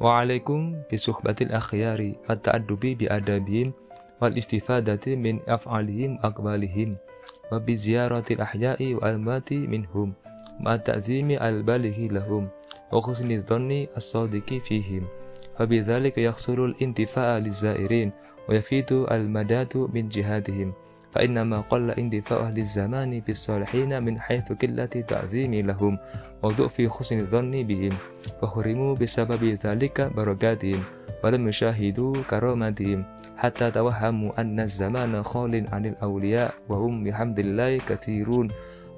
وعليكم بصحبة الأخيار والتأدب بأدابهم والاستفادة من أفعالهم وأقوالهم وبزيارة الأحياء والأموات منهم مع تعظيم البالغ لهم وحسن الظن الصادق فيهم فبذلك يحصل الانتفاع للزائرين ويفيد المداد من جهاتهم فإنما قل اندفاع أهل الزمان بالصالحين من حيث قلة تعظيم لهم وضعف حسن الظن بهم فحرموا بسبب ذلك بركاتهم ولم يشاهدوا كرامتهم حتى توهموا أن الزمان خال عن الأولياء وهم بحمد الله كثيرون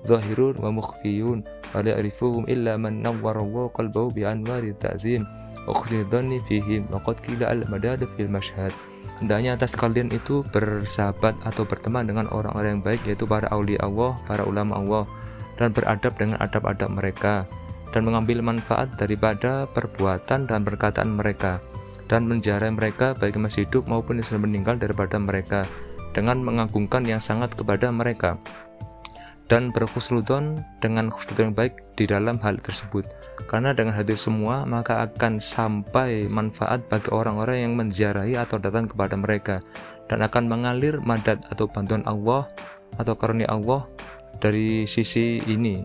ظاهرون ومخفيون ولا يعرفهم إلا من نور الله قلبه بأنوار التعظيم. ukhli fihim, fihi maqad qila al madad fil mashhad hendaknya atas kalian itu bersahabat atau berteman dengan orang-orang yang baik yaitu para auli Allah, para ulama Allah dan beradab dengan adab-adab mereka dan mengambil manfaat daripada perbuatan dan perkataan mereka dan menjara mereka baik yang masih hidup maupun yang sudah meninggal daripada mereka dengan mengagungkan yang sangat kepada mereka dan berkhusnudon dengan khusnudon yang baik di dalam hal tersebut. Karena dengan hadir semua, maka akan sampai manfaat bagi orang-orang yang menziarahi atau datang kepada mereka dan akan mengalir madat atau bantuan Allah atau karunia Allah dari sisi ini.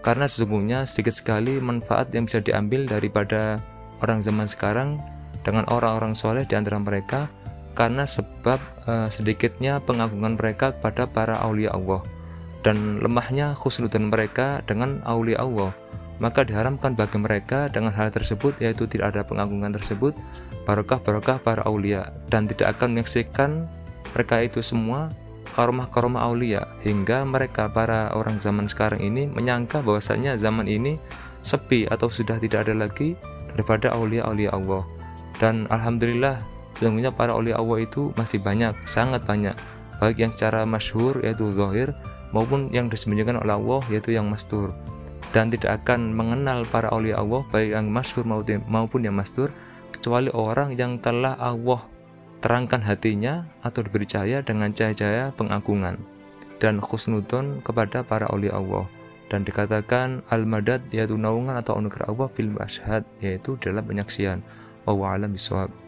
Karena sesungguhnya sedikit sekali manfaat yang bisa diambil daripada orang zaman sekarang dengan orang-orang soleh di antara mereka karena sebab uh, sedikitnya pengagungan mereka kepada para aulia Allah dan lemahnya khusnudan mereka dengan aulia Allah. Maka diharamkan bagi mereka dengan hal tersebut yaitu tidak ada pengagungan tersebut barokah-barokah para aulia dan tidak akan menyaksikan mereka itu semua karomah-karomah aulia hingga mereka para orang zaman sekarang ini menyangka bahwasanya zaman ini sepi atau sudah tidak ada lagi daripada aulia-aulia Allah. Dan alhamdulillah sesungguhnya para aulia Allah itu masih banyak sangat banyak. Baik yang secara masyhur yaitu zahir maupun yang disembunyikan oleh Allah yaitu yang mastur. Dan tidak akan mengenal para awliya Allah baik yang masyhur maupun yang mastur kecuali orang yang telah Allah terangkan hatinya atau diberi cahaya dengan cahaya-cahaya pengagungan dan khusnudon kepada para awliya Allah. Dan dikatakan al-madad yaitu naungan atau anugerah Allah bil masyhad yaitu dalam penyaksian. Wa alam bisawab